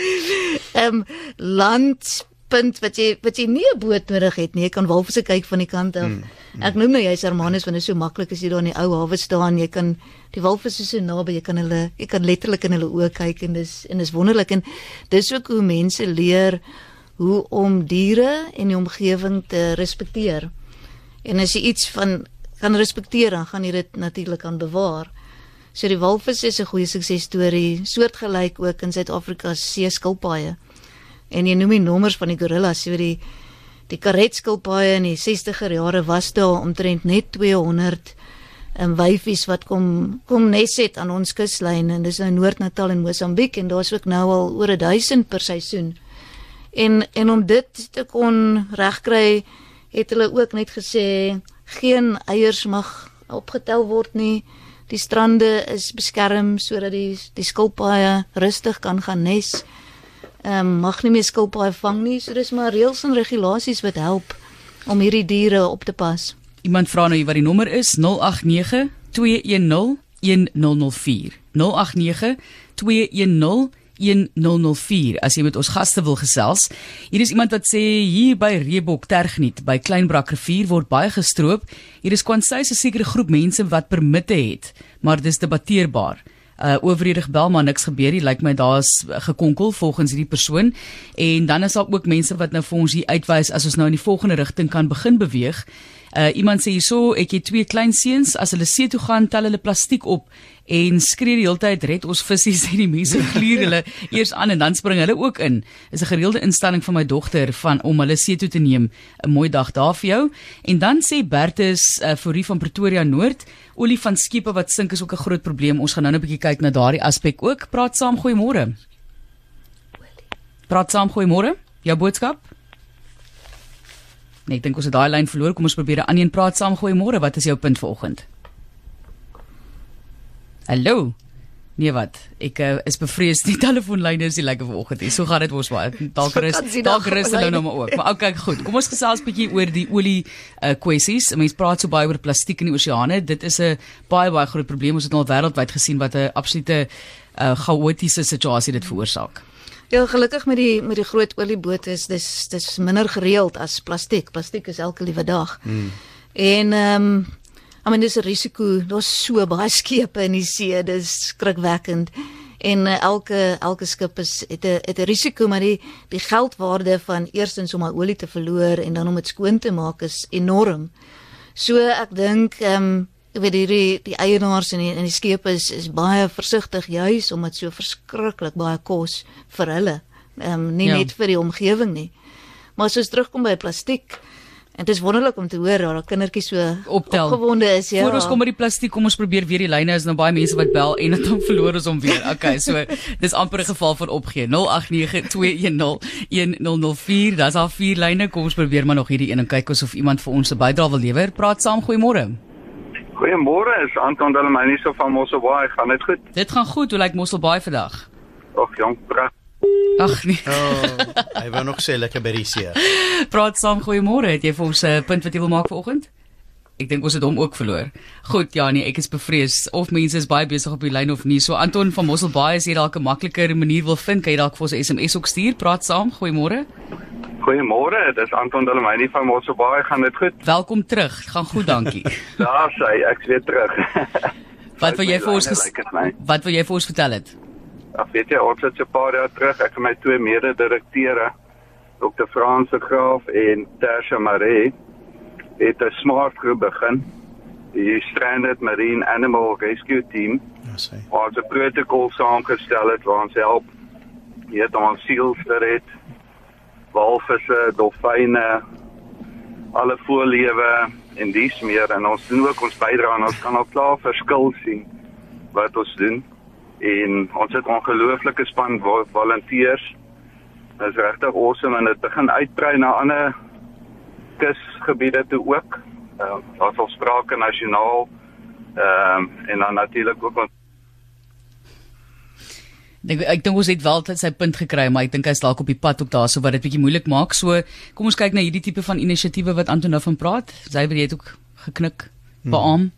ehm land punt wat jy wat jy nie 'n boot nodig het nie. Jy kan walvisse kyk van die kant af. Mm, mm. ek noem nou jy's Hermanus want dit is so maklik as jy daar in die ou hawe staan. Jy kan die walvisse so naby jy kan hulle jy kan letterlik in hulle oë kyk en dis en dis wonderlik. En dis ook hoe mense leer hoe om diere en die omgewing te respekteer. En as jy iets van kan respekteer, dan gaan jy dit natuurlik aan bewaar. So die walvis is 'n goeie suksesstorie, soortgelyk ook in Suid-Afrika se seeskilpaaie. En jy noem die nommers van die gorillas, so die die karetskilpaaie in die 60er jare was daar omtrent net 200 en wyfies wat kom kom nes het aan ons kuslyn en dis nou Noord-Natal en Mosambiek en daar's ook nou al oor 1000 per seisoen. En en om dit te kon regkry, het hulle ook net gesê geen eiers mag opgetel word nie. Die strande is beskerm sodat die die skilpaaie rustig kan gaan nes. Ehm um, mag nie meer skilpaaie vang nie. So dis maar reëls en regulasies wat help om hierdie diere op te pas. Iemand vra nou wat die nommer is 089 210 1004 089 210 1004 as jy met ons gaste wil gesels. Hier is iemand wat sê hier by Reebok Tergniet by Kleinbrak rivier word baie gestroop. Hier is kwansy 'n sekere groep mense wat permitte het, maar dis debatteerbaar. Uh oorvredig bel maar niks gebeur nie. Lyk like my daar's gekonkel volgens hierdie persoon. En dan is daar ook mense wat nou vir ons hier uitwys as ons nou in die volgende rigting kan begin beweeg. Uh iemand sê hierso, ek het twee klein seuns, as hulle see toe gaan, tel hulle plastiek op en skree die hele tyd red ons visse sê die mense gluur hulle eers aan en dan spring hulle ook in. Is 'n gereelde instelling van my dogter van om hulle see toe te neem. 'n Mooi dag daar vir jou. En dan sê Bertus uh, Fourie van Pretoria Noord, olie van skepe wat sink is ook 'n groot probleem. Ons gaan nou 'n bietjie kyk na daardie aspek ook. Praat saam, goeiemôre. Praat saam, goeiemôre. Jou boodskap? Nee, ek dink ons het daai lyn verloor. Kom ons probeer aan een praat saam. Goeiemôre. Wat is jou punt vanoggend? Hallo. Nee wat, ek uh, is bevrees die telefoonlyne is nie lekker vanoggend nie. So gaan dit mos maar. Dalk rus, dalk rus hulle nou maar ook. Maar okay, goed. Kom ons gesels 'n bietjie oor die olie uh, kwessies. Mense praat so baie oor plastiek in die oseane. Dit is 'n baie baie groot probleem. Ons het al wêreldwyd gesien wat 'n absolute uh, chaotiese situasie dit veroorsaak. Ja, gelukkig met die met die groot oliebote is dis dis minder gereeld as plastiek. Plastiek is elke liewe dag. Hmm. En ehm um, I mean dis 'n risiko. Daar's so baie skepe in die see. Dis skrikwekkend. En uh, elke elke skip is het 'n het 'n risiko maar die die geldwaarde van eerstens om al olie te verloor en dan om dit skoon te maak is enorm. So ek dink ehm um, ek weet hierdie die eienaars en die en die skepe is is baie versigtig juis omdat so verskriklik baie kos vir hulle. Ehm um, nie ja. net vir die omgewing nie. Maar as ons terugkom by plastiek, En dit is wonderlik om te hoor dat kindertjies so Optel. opgewonde is, ja. Voor ons kom by die plastiek, kom ons probeer weer die lyne is nou baie mense wat bel en dan verloor ons hom weer. Okay, so dis amper 'n geval van opgee. 0892101004. Daar's al vier lyne. Kom ons probeer maar nog hierdie een en kyk of iemand vir ons 'n bydrae wil lewer. Praat saam. Goeiemôre. Goeiemôre, is Anton Delmani so van Mosselbaai. Gaan dit goed? Dit gaan goed. Hoe lyk Mosselbaai vandag? Ag, jong, pragtig. Ag nee. Oh, hy wou nog sê lekker see. Praat saam, goeiemôre. Het jy vir ons 'n punt wat jy wil maak vanoggend? Ek dink ons het hom ook verloor. Goed, ja nee, ek is bevrees of mense is baie besig op die lyn of nie. So Anton van Mosselbaai as jy dalk 'n makliker manier wil vind, kan jy dalk vir ons 'n SMS ook stuur. Praat saam, goeiemôre. Goeiemôre, dis Anton Delmani van Mosselbaai. Gaan dit goed? Welkom terug. Gaan goed, dankie. Daar sê ek's weer terug. wat wil jy vir ons ges- Wat wil jy vir ons vertel het? Ag weet jy, ons het so 'n paar jaar terug, ek en my twee mede-direkteure, Dr. Frans de Graaf en Tersia Maree, het 'n smart groep begin. Die Stranded Marine Animal Rescue Team. Ja, ons 'n protokol saamgestel het waar ons help weet om ons seals te red, walvisse, dolfyne, alle voëllewe en dies meer en ons doen ook ons bydra en ons kan al klaar verskil sien wat ons doen en ons het ongelooflike span volonteërs. Dit is regtig awesome en dit begin uitbrei na ander kusgebiede toe ook. Ehm uh, daar's al sprake nasionaal ehm um, en dan natuurlik ook Ek ek dink ons het wel tot sy punt gekry, maar ek dink hy's dalk op die pad ook daarso wat dit bietjie moeilik maak. So kom ons kyk na hierdie tipe van inisiatiewe wat Anton nou van praat. Sy het ook geknik, beam. Hmm.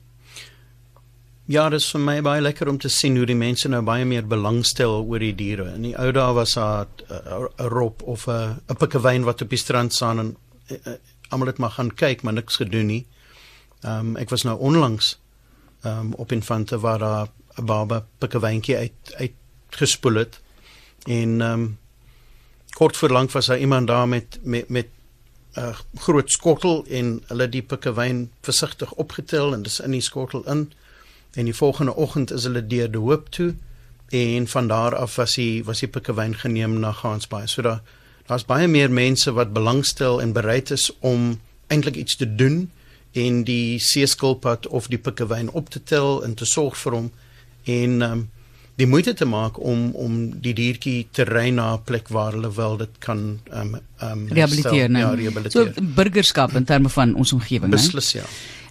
Ja, dit is vir my baie lekker om te sien hoe die mense nou baie meer belangstel oor die diere. In die ou dae was daar 'n rop of 'n 'n pikkewyn wat op die strand staan en uh, uh, almal het maar gaan kyk, maar niks gedoen nie. Ehm um, ek was nou onlangs ehm um, op Infante waar daar 'n baba pikkewyntjie uit uit gespoel het. En ehm um, kort voor lank was daar iemand daar met met met 'n uh, groot skottel en hulle die pikkewyn versigtig opgetel en dis in die skottel in. En die volgende oggend is hulle deur die hoop toe. En van daar af was hy was die pikkewyn geneem na Gansbaai. So daar daar's baie meer mense wat belangstel en bereid is om eintlik iets te doen en die seeskilpad of die pikkewyn op te tel en te sorg vir hom en um, die moeite te maak om om die diertjie te ry na 'n plek waar hulle wel dit kan um, um, rehabiliteer, ja, rehabiliteer. So burgerskap in terme van ons omgewing, Beslis ja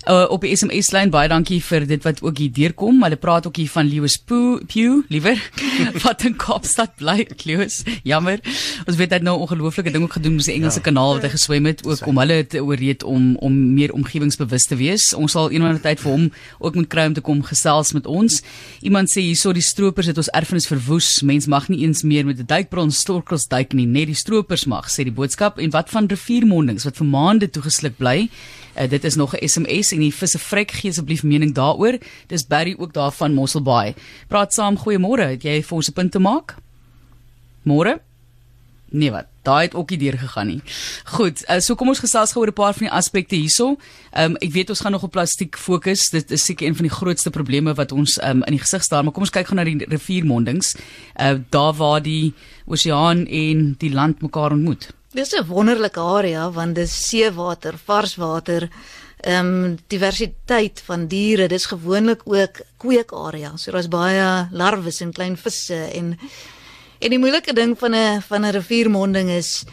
uh, op die SMS lyn baie dankie vir dit wat ook hier deurkom. Hulle praat ook hier van Lewis Pew, liewer wat in Kaapstad bly, Lewis. Jammer. Ons weet hy het nou ongelooflike ding ook gedoen met die Engelse ja. kanaal wat hy geswem het ook om hulle te ooreed om om meer omgewingsbewus te wees. Ons sal eendag tyd vir hom ook moet kry om te kom gesels met ons. Iemand sê hierso die stroopers het ons erfenis verwoes. Mens mag nie eens meer met 'n duikbril storkels duik nie, net die stroopers mag, sê die boodskap. En wat van riviermondings wat vir maande toegesluk bly? Uh, dit is nog 'n SMS en die visse vrek gee asseblief mening daaroor. Dis Barry ook daar van Mosselbaai. Praat saam, goeiemôre. Het jy vir ons 'n punt te maak? Môre? Nee wat, daai het ook nie deur gegaan nie. Goed, uh, so kom ons gesels gou oor 'n paar van die aspekte hierso. Ehm um, ek weet ons gaan nog op plastiek fokus. Dit is seker een van die grootste probleme wat ons um, in die gesig staar, maar kom ons kyk gou na die riviermondings. Uh daar waar die oseaan en die land mekaar ontmoet. Dis 'n wonderlike area want dis seewater, vars water, ehm um, diversiteit van diere. Dis gewoonlik ook kweekarea. So daar's baie larwes en klein visse en en die moeilike ding van 'n van 'n riviermonding is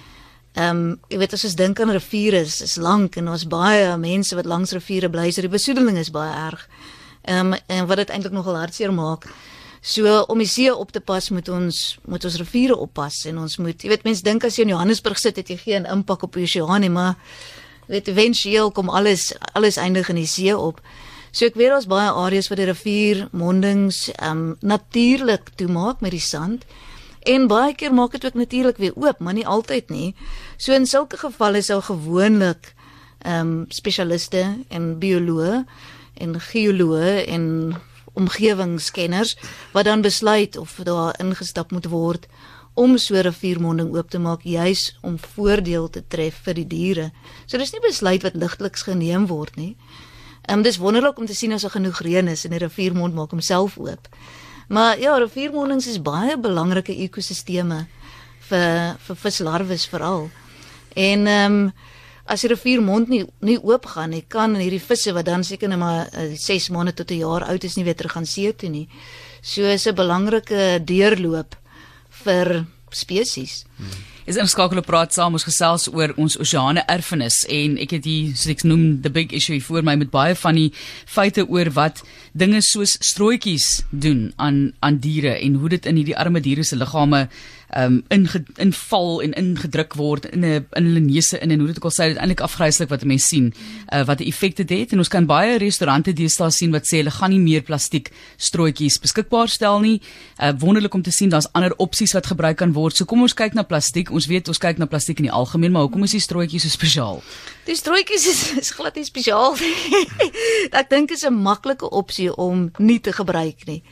ehm um, jy weet as ons dink aan riviere is, is lank en ons baie mense wat langs riviere bly, so die besoedeling is baie erg. Ehm um, en wat dit eintlik nogal hartseer maak. So om die see op te pas moet ons moet ons riviere oppas en ons moet jy weet mense dink as jy in Johannesburg sit het jy geen impak op die oseaan nie maar weet eventueel kom alles alles eindig in die see op. So ek weet daar's baie areas waar die rivier mondings um natuurlik toemaak met die sand. En baie keer maak dit ook natuurlik weer oop, maar nie altyd nie. So in sulke gevalle sou gewoonlik ehm um, spesialiste en bioloë en geoloë en omgewingskenners wat dan besluit of daar ingestap moet word om so 'n riviermonding oop te maak juis om voordeel te tref vir die diere. So dis nie besluit wat ligteliks geneem word nie. Ehm um, dis wonderlik om te sien as daar genoeg reën is en die riviermond maak homself oop. Maar ja, riviermondings is baie belangrike ekosisteme vir vir vislarwes veral. En ehm um, as die riviermond nie nie oop gaan nie, kan hierdie visse wat dan seker net maar 6 uh, maande tot 'n jaar oud is nie weer terug gaan see toe nie. So is 'n belangrike deurloop vir spesies. Hmm. Is ons skakel op praat saam ons gesels oor ons oseane erfenis en ek het hier soos ek noem the big issue voor my met baie van die feite oor wat dinge soos strooitjies doen aan aan diere en hoe dit in hierdie arme diere se liggame um in inval en ingedruk word in 'n in hulle neuse in en hoe dit ook al sê dit eintlik afgryslik wat mense sien uh, wat 'n effek dit het. En ons kan baie restaurante deesdae sien wat sê hulle gaan nie meer plastiek strooitjies beskikbaar stel nie. Uh, wonderlik om te sien daar's ander opsies wat gebruik kan word. So kom ons kyk na plastiek. Ons weet ons kyk na plastiek in die algemeen maar hoekom is die strooitjies so spesiaal? Die strooitjies is, is glad nie spesiaal ek dink is 'n maklike opsie om nie te gebruik nie.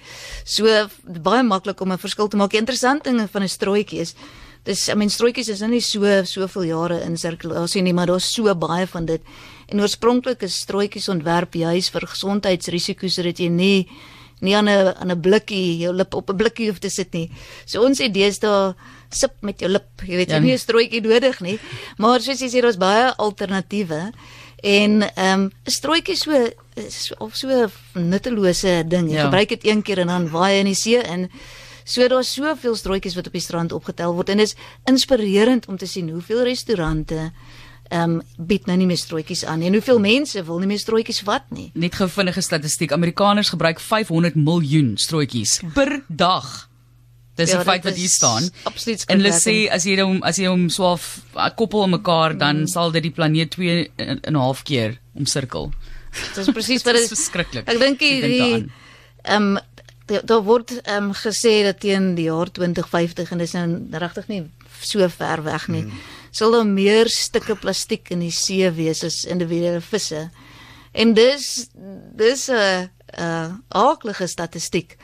So baie maklik om 'n verskil te maak. Interessant ding van 'n strooitjie is dis I mean strooitjies is nou nie so soveel jare in sirkulasie nie, maar daar's so baie van dit. En oorspronklik is strooitjies ontwerp juis vir gesondheidsrisiko's sodat jy nie nie aan 'n aan 'n blikkie jou lip op 'n blikkie hoef te sit nie. So ons idee is daar sip met jou lip. Jy weet jy ja, nie 'n strooitjie nodig nie. Maar soos jy sê daar's baie alternatiewe. En ehm um, 'n strooitjie so of so 'n nuttelose ding. Jy ja. gebruik dit een keer en dan waai in die see in. So daar's soveel strooitjies wat op die strand opgetel word en dit is inspirerend om te sien hoeveel restaurante ehm um, bied nou nie meer strooitjies aan nie. En hoeveel mense wil nie meer strooitjies vat nie. Net gou vinnige statistiek. Amerikaners gebruik 500 miljoen strooitjies per dag. Dis 'n ja, feit wat hier staan. Absoluut. En hulle sê as jy hom as jy hom swaaf koppel aan mekaar dan mm. sal dit die planeet 2 en 'n half keer omsirkel. Dis presies wat dit is. Verskriklik. Ek dink die ehm daar word ehm um, gesê dat teen die jaar 2050 en dis nou regtig nie so ver weg nie. Hmm. Sal daar meer stukke plastiek in die see wees as individuele visse. En dis dis 'n 'n aardige statistiek.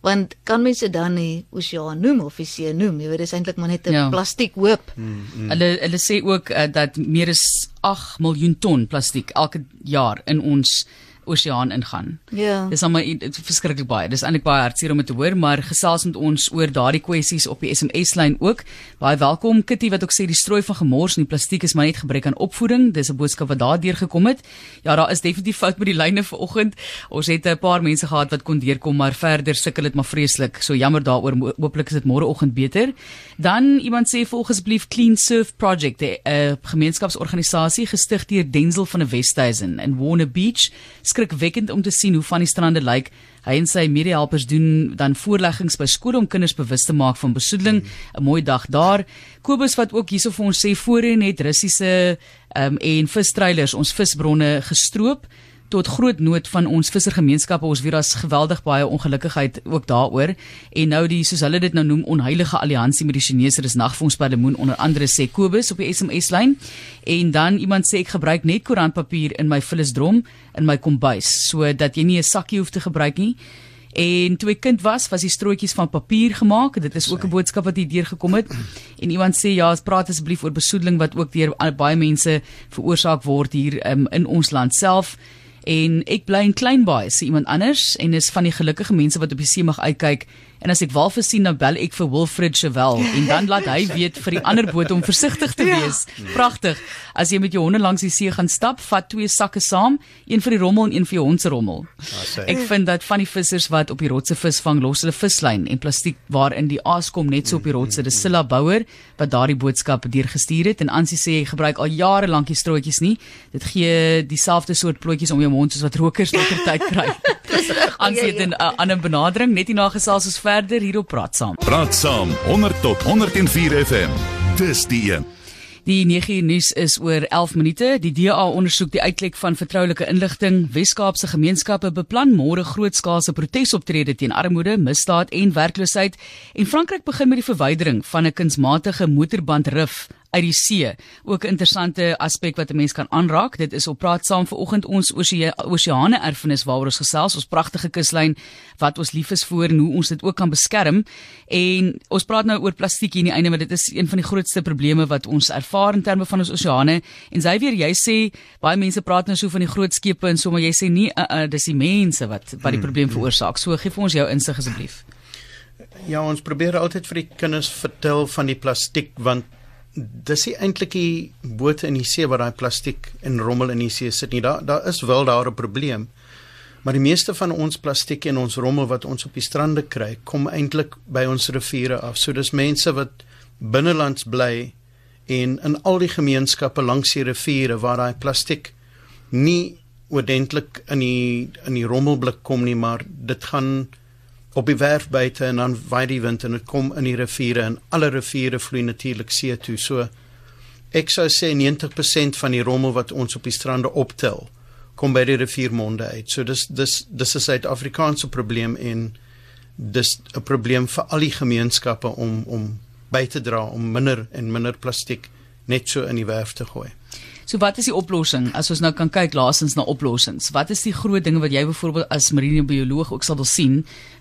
Want kan mense dan nie oseaan noem of die see noem? Jy weet dis eintlik maar net 'n ja. plastiek hoop. Hmm, hmm. Hulle hulle sê ook uh, dat meer as 8 miljoen ton plastiek elke jaar in ons oseaan ingaan. Ja. Dis almal verskriklik baie. Dis eintlik baie hartseer om dit te hoor, maar gesels met ons oor daardie kwessies op die SMS lyn ook. Baie welkom Kitty wat ook sê die strooi van gemors en die plastiek is maar net gebrek aan opvoeding. Dis 'n boodskap wat daardeur gekom het. Ja, daar is definitief fout met die lyne vanoggend. Ons het 'n paar mense gehad wat kon deurkom, maar verder sukkel dit maar vreeslik. So jammer daaroor. Hooplik is dit môreoggend beter. Dan iemand sê volg asseblief Clean Surf Project, 'n gemeenskapsorganisasie gestig deur Denzel van die Westhuizen in Warner Beach skrikwekkend om te sien hoe van die strande lyk. Hy en sy medehelpers doen dan voorleggings by skole om kinders bewus te maak van besoedeling. 'n Mooi dag daar. Kobus wat ook hierso vir ons sê voorheen het Russiese um, en vistreilers ons visbronne gestroop tot groot nood van ons vissergemeenskappe. Ons weer as geweldig baie ongelukkigheid ook daaroor. En nou die soos hulle dit nou noem onheilige alliansie met die Chinese is nag vir ons by Lemoen onder andere sê Kobus op die SMS lyn. En dan iemand sê ek gebruik net koerantpapier in my vullisdrom in my kombuis sodat jy nie 'n sakkie hoef te gebruik nie. En toe ek kind was, was die strootjies van papier gemaak. Dit is ook 'n boodskap wat hier deurgekom het. En iemand sê ja, as praat asseblief oor besoedeling wat ook deur baie mense veroorsaak word hier um, in ons land self en ek bly in Kleinbaai sê iemand anders en is van die gelukkige mense wat op die see mag uitkyk En as ek walvis sien, dan bel ek vir Wilfred Chewel en dan laat hy weet vir die ander boot om versigtig te wees. Pragtig. As jy met jou honde langs die see gaan stap, vat twee sakke saam, een vir die rommel en een vir jou hond se rommel. Ek vind dat van die vissers wat op die rotse visvang, los hulle vislyn en plastiek waarin die aas kom net so op die rotse. Dis Silla Bouwer wat daardie boodskap deurgestuur het en Ansie sê hy gebruik al jare lank die strootjies nie. Dit gee dieselfde soort plotjies om jou mond soos wat rokers lekker tyd kry. Ansie het 'n uh, ander benadering net hierna gesels ons verder hier op Praat Saam. Praat saam 100 tot 104 FM. Dis die een. Die 9 uur nuus is oor 11 minute. Die DA ondersoek die uitlek van vertroulike inligting. Wes-Kaapse gemeenskappe beplan môre grootskaalse protesoptrede teen armoede, misdaad en werkloosheid. En Frankryk begin met die verwydering van 'n kunsmatige motorbandrif uit die see. Ook 'n interessante aspek wat 'n mens kan aanraak. Dit is op praat saam vanoggend ons osie oseane erfenis waaroor ons gesels, ons pragtige kuslyn wat ons lief is vir en hoe ons dit ook kan beskerm. En ons praat nou oor plastiek hier in die einde, maar dit is een van die grootste probleme wat ons ervaar in terme van ons oseane. En sy weer jy sê baie mense praat nou so van die groot skepe en sommer jy sê nie uh, uh, dis die mense wat wat die probleem veroorsaak. So gee vir ons jou insig asseblief. Ja, ons probeer altyd vir die kinders vertel van die plastiek want dis nie eintlik die bote in die see wat daai plastiek en rommel in die see sit nie. Daar daar is wel daar 'n probleem. Maar die meeste van ons plastiek en ons rommel wat ons op die strande kry, kom eintlik by ons riviere af. So dis mense wat binnelands bly en in al die gemeenskappe langs die riviere waar daai plastiek nie oordentlik in die in die rommelblik kom nie, maar dit gaan op die werf buite en dan waai die wind en dit kom in die riviere en alle riviere vloei natuurlik see toe. So ek sou sê 90% van die rommel wat ons op die strande optel, kom by die riviermonde uit. So dis dis dis is 'n Suid-Afrikaanse probleem en dis 'n probleem vir al die gemeenskappe om om by te dra om minder en minder plastiek net so in die werf te gooi. So wat is die oplossing as ons nou kan kyk laasens na oplossings? Wat is die groot dinge wat jy byvoorbeeld as marinebioloog ook sal wil sien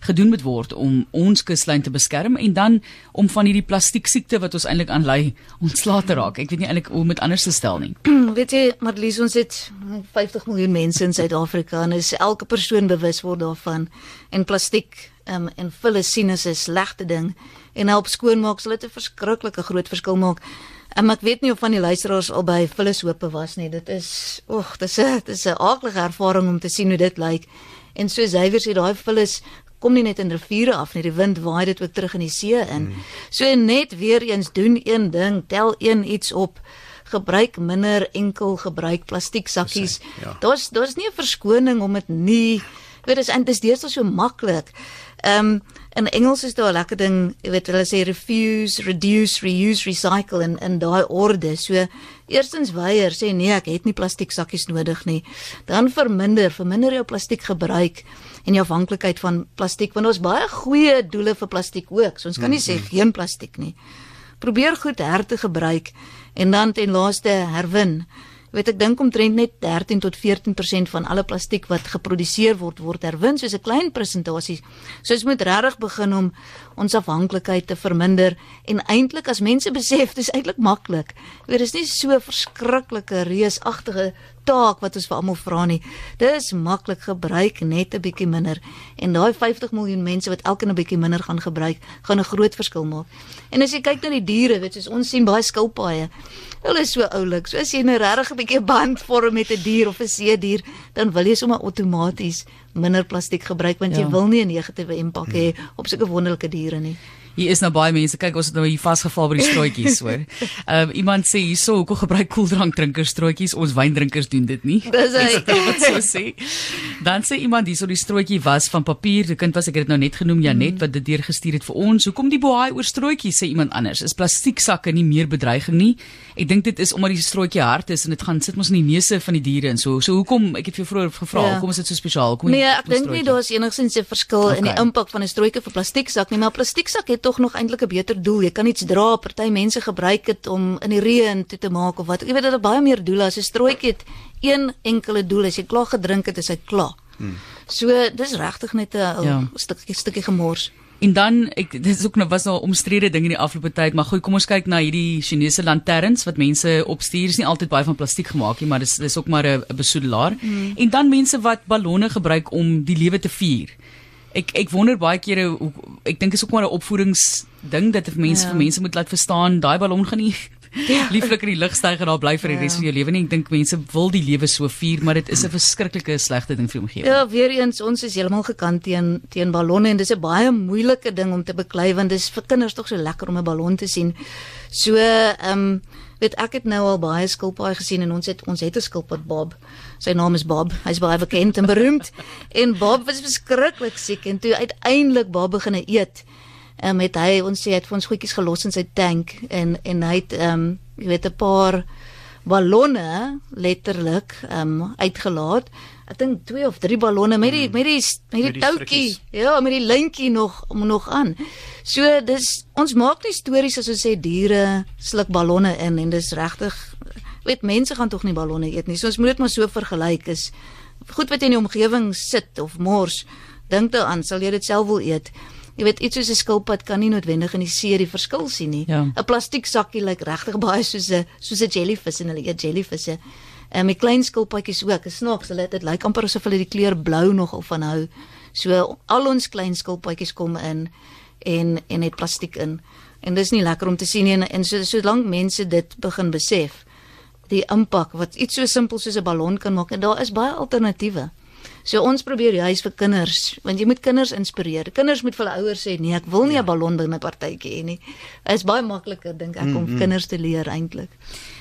gedoen moet word om ons kuslyn te beskerm en dan om van hierdie plastiek siekte wat ons eintlik aanlei ontslae te raak? Ek weet nie eintlik hoe om dit anders te stel nie. weet jy, Marlies, ons het 50 miljoen mense in Suid-Afrika en is elke persoon bewus word daarvan en plastiek um, en vulle sien is slegte ding en help skoonmaak sal dit 'n verskriklike groot verskil maak. Um, ek weet nie of van die luisteraars al by Vullishope was nie. Dit is oeg, dit is 'n dit is 'n aardige ervaring om te sien hoe dit lyk. En so Xavier sê daai vullis kom nie net in riviere af nie, die wind waai dit ook terug in die see in. Hmm. So net weer eens doen een ding, tel een iets op gebruik minder enkel gebruik plastiek sakkies. Ja. Daar's daar's nie 'n verskoning om dit nie. Ek weet dis en dis deesdae so maklik. Ehm um, in Engels is daar 'n lekker ding, jy weet hulle sê refuse, reduce, reuse, recycle in in daai orde. So eerstens weier sê nee, ek het nie plastiek sakkies nodig nie. Dan verminder, verminder jou plastiek gebruik en jou afhanklikheid van plastiek want ons baie goeie doele vir plastiek ook. So ons kan nie sê geen plastiek nie. Probeer goed her te gebruik en dan ten laaste herwin weet ek dink omtrent net 13 tot 14% van alle plastiek wat geproduseer word word herwin soos 'n klein persentasie. So ons moet regtig begin om ons afhanklikheid te verminder en eintlik as mense besef dis eintlik maklik. Weet dis nie so verskriklike reusagtige taak wat ons vir almal vra nie. Dis maklik gebruik net 'n bietjie minder en daai 50 miljoen mense wat elke 'n bietjie minder gaan gebruik, gaan 'n groot verskil maak. En as jy kyk na die diere, weet jy, ons sien baie skilpaaie. Hulle is so oulik. So as jy 'n nou regtig 'n bietjie band vorm met 'n dier of 'n see dier, dan wil jy sommer outomaties minder plastiek gebruik want ja. jy wil nie 'n negatiewe impak hê op sulke wonderlike diere nie. Hier is nou baie mense. Kyk, ons het nou hier vasgeval by die strootjies, hoor. Ehm um, iemand sê hierso, hoekom gebruik koeldrankdrinkers strootjies? Ons wyndrinkers doen dit nie. Dis hy. wat so sê. Dan sê iemand hierso die strootjie was van papier. Die kind was ek het dit nou net genoem Janet mm. wat dit deurgestuur het vir ons. Hoekom die boei oor strootjies sê iemand anders? Is plastieksakke nie meer bedreiging nie? Ek dink dit is omdat die strootjie hard is en dit gaan sit mos in die neuse van die diere en so. So hoekom? Ek het vir jou vroeër gevra, ja. hoekom is dit so spesiaal? Hoekom Nee, ek dink nie daar is enigsins 'n verskil okay. in die impak van 'n strootjie vir plastieksak nie, maar plastieksak het tog nog eintlik 'n beter doel. Jy kan iets dra, party mense gebruik dit om in die reën toe te maak of wat. Jy weet dit het baie meer doele as 'n strootjie het een enkele doel. As jy klaar gedrink het, is hy klaar. Hmm. So dis regtig net 'n ja. stukkie stukkie gemors. En dan ek dit is ook nou was nou omstrede ding in die afgelope tyd, maar goed, kom ons kyk na hierdie Chinese lanterns wat mense opstuur. Is nie altyd baie van plastiek gemaak nie, maar dis dis ook maar 'n besoedelaar. Hmm. En dan mense wat ballonne gebruik om die lewe te vier Ek ek wonder baie kere ek dink is ook maar 'n opvoedings ding dat vir mense Ja. vir mense moet laat verstaan daai ballon gaan nie Ja. lieflik in die lug styg en daar bly vir die res van jou lewe nie. Ek dink mense wil die lewe so vier, maar dit is 'n verskriklike slegte ding vir die omgewing. Ja, weer eens ons is heeltemal gekant teen teen ballonne en dis 'n baie moeilike ding om te beklei want dis vir kinders tog so lekker om 'n ballon te sien. So, ehm um, weet ek het nou al baie skilpaaie gesien en ons het ons het 'n skilpad Bob. Sy naam is Bob. Hy's baie bekend en beroemd. en Bob was verskriklik siek en toe uiteindelik Bob begine eet. Ehm um, het hy ons sê hy het vir ons goedjies gelos in sy tank en en hy het ehm um, jy weet 'n paar ballonne letterlik ehm um, uitgelaat. Ek dink twee of drie ballonne met die met die met die, die toutjie. Ja, met die lyntjie nog om nog aan. So dis ons maak nie stories as ons sê diere sluk ballonne in en dis regtig weet mense gaan tog nie ballonne eet nie. So ons moet dit maar so vergelyk is goed wat in die omgewing sit of mors. Dink daaraan, sal jy dit self wil eet? Jy weet iets soos 'n skilpad kan nie noodwendig in die see die verskil sien nie. Ja. 'n Plastiek sakkie lyk regtig baie soos 'n soos 'n jellyvis en hulle eet jellyvisse. En met klein skilpadjies ook, 'n snaaks, hulle dit lyk amper asof hulle die kleur blou nogal van hou. So al ons klein skilpadjies kom in en en het plastiek in. En dis nie lekker om te sien nie en, en so solank mense dit begin besef die impak wat iets so simpel soos 'n ballon kan maak en daar is baie alternatiewe. So ons probeer juis vir kinders, want jy moet kinders inspireer. Kinders moet vir hulle ouers sê, nee, ek wil nie 'n ballon by my partytjie hê nie. Dit is baie makliker dink ek om mm -hmm. kinders te leer eintlik.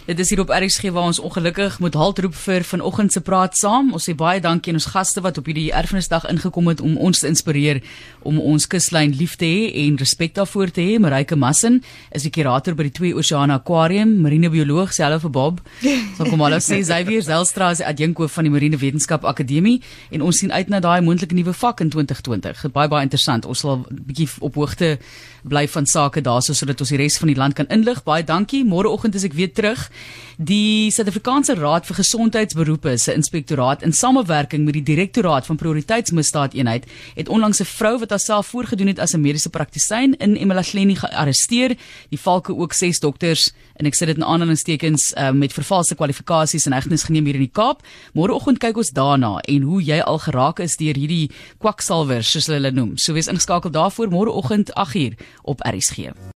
Dit is hier op RSG waar ons ongelukkig moet halt roep vir vanoggend se praat saam. Ons sê baie dankie aan ons gaste wat op hierdie erfenisdag ingekom het om ons te inspireer om ons kuslyn lief te hê en respek daarvoor te hê. Marike Massin is die kurator by die Twee Oseane Aquarium, marinebioloog, hallo vir Bob. So kom hallo sê Xavier Zelstra is adjunkhoof van die Marine Wetenskap Akademie en ons sien uit na daai moontlike nuwe vak in 2020. Baie baie interessant. Ons sal 'n bietjie op hoogte bly van sake daarso sodat ons die res van die land kan inlig. Baie dankie. Môreoggend is ek weer terug. Die Suid-Afrikaanse Raad vir Gesondheidsberoepe se inspektoraat in samewerking met die Direktoraat van Prioriteitsmisdaadeenheid het onlangs 'n vrou wat haarself voorgedoen het as 'n mediese praktisyn in eMalahleni gearresteer. Die valke ook 6 dokters en ek sit dit in aanhalingstekens uh, met vervalste kwalifikasies in hegtenis geneem hier in die Kaap. Môreoggend kyk ons daarna en hoe jy al geraak is deur hierdie kwaksalwers soos hulle hulle noem. So wees ingeskakel daarvoor môreoggend 8uur op RSG.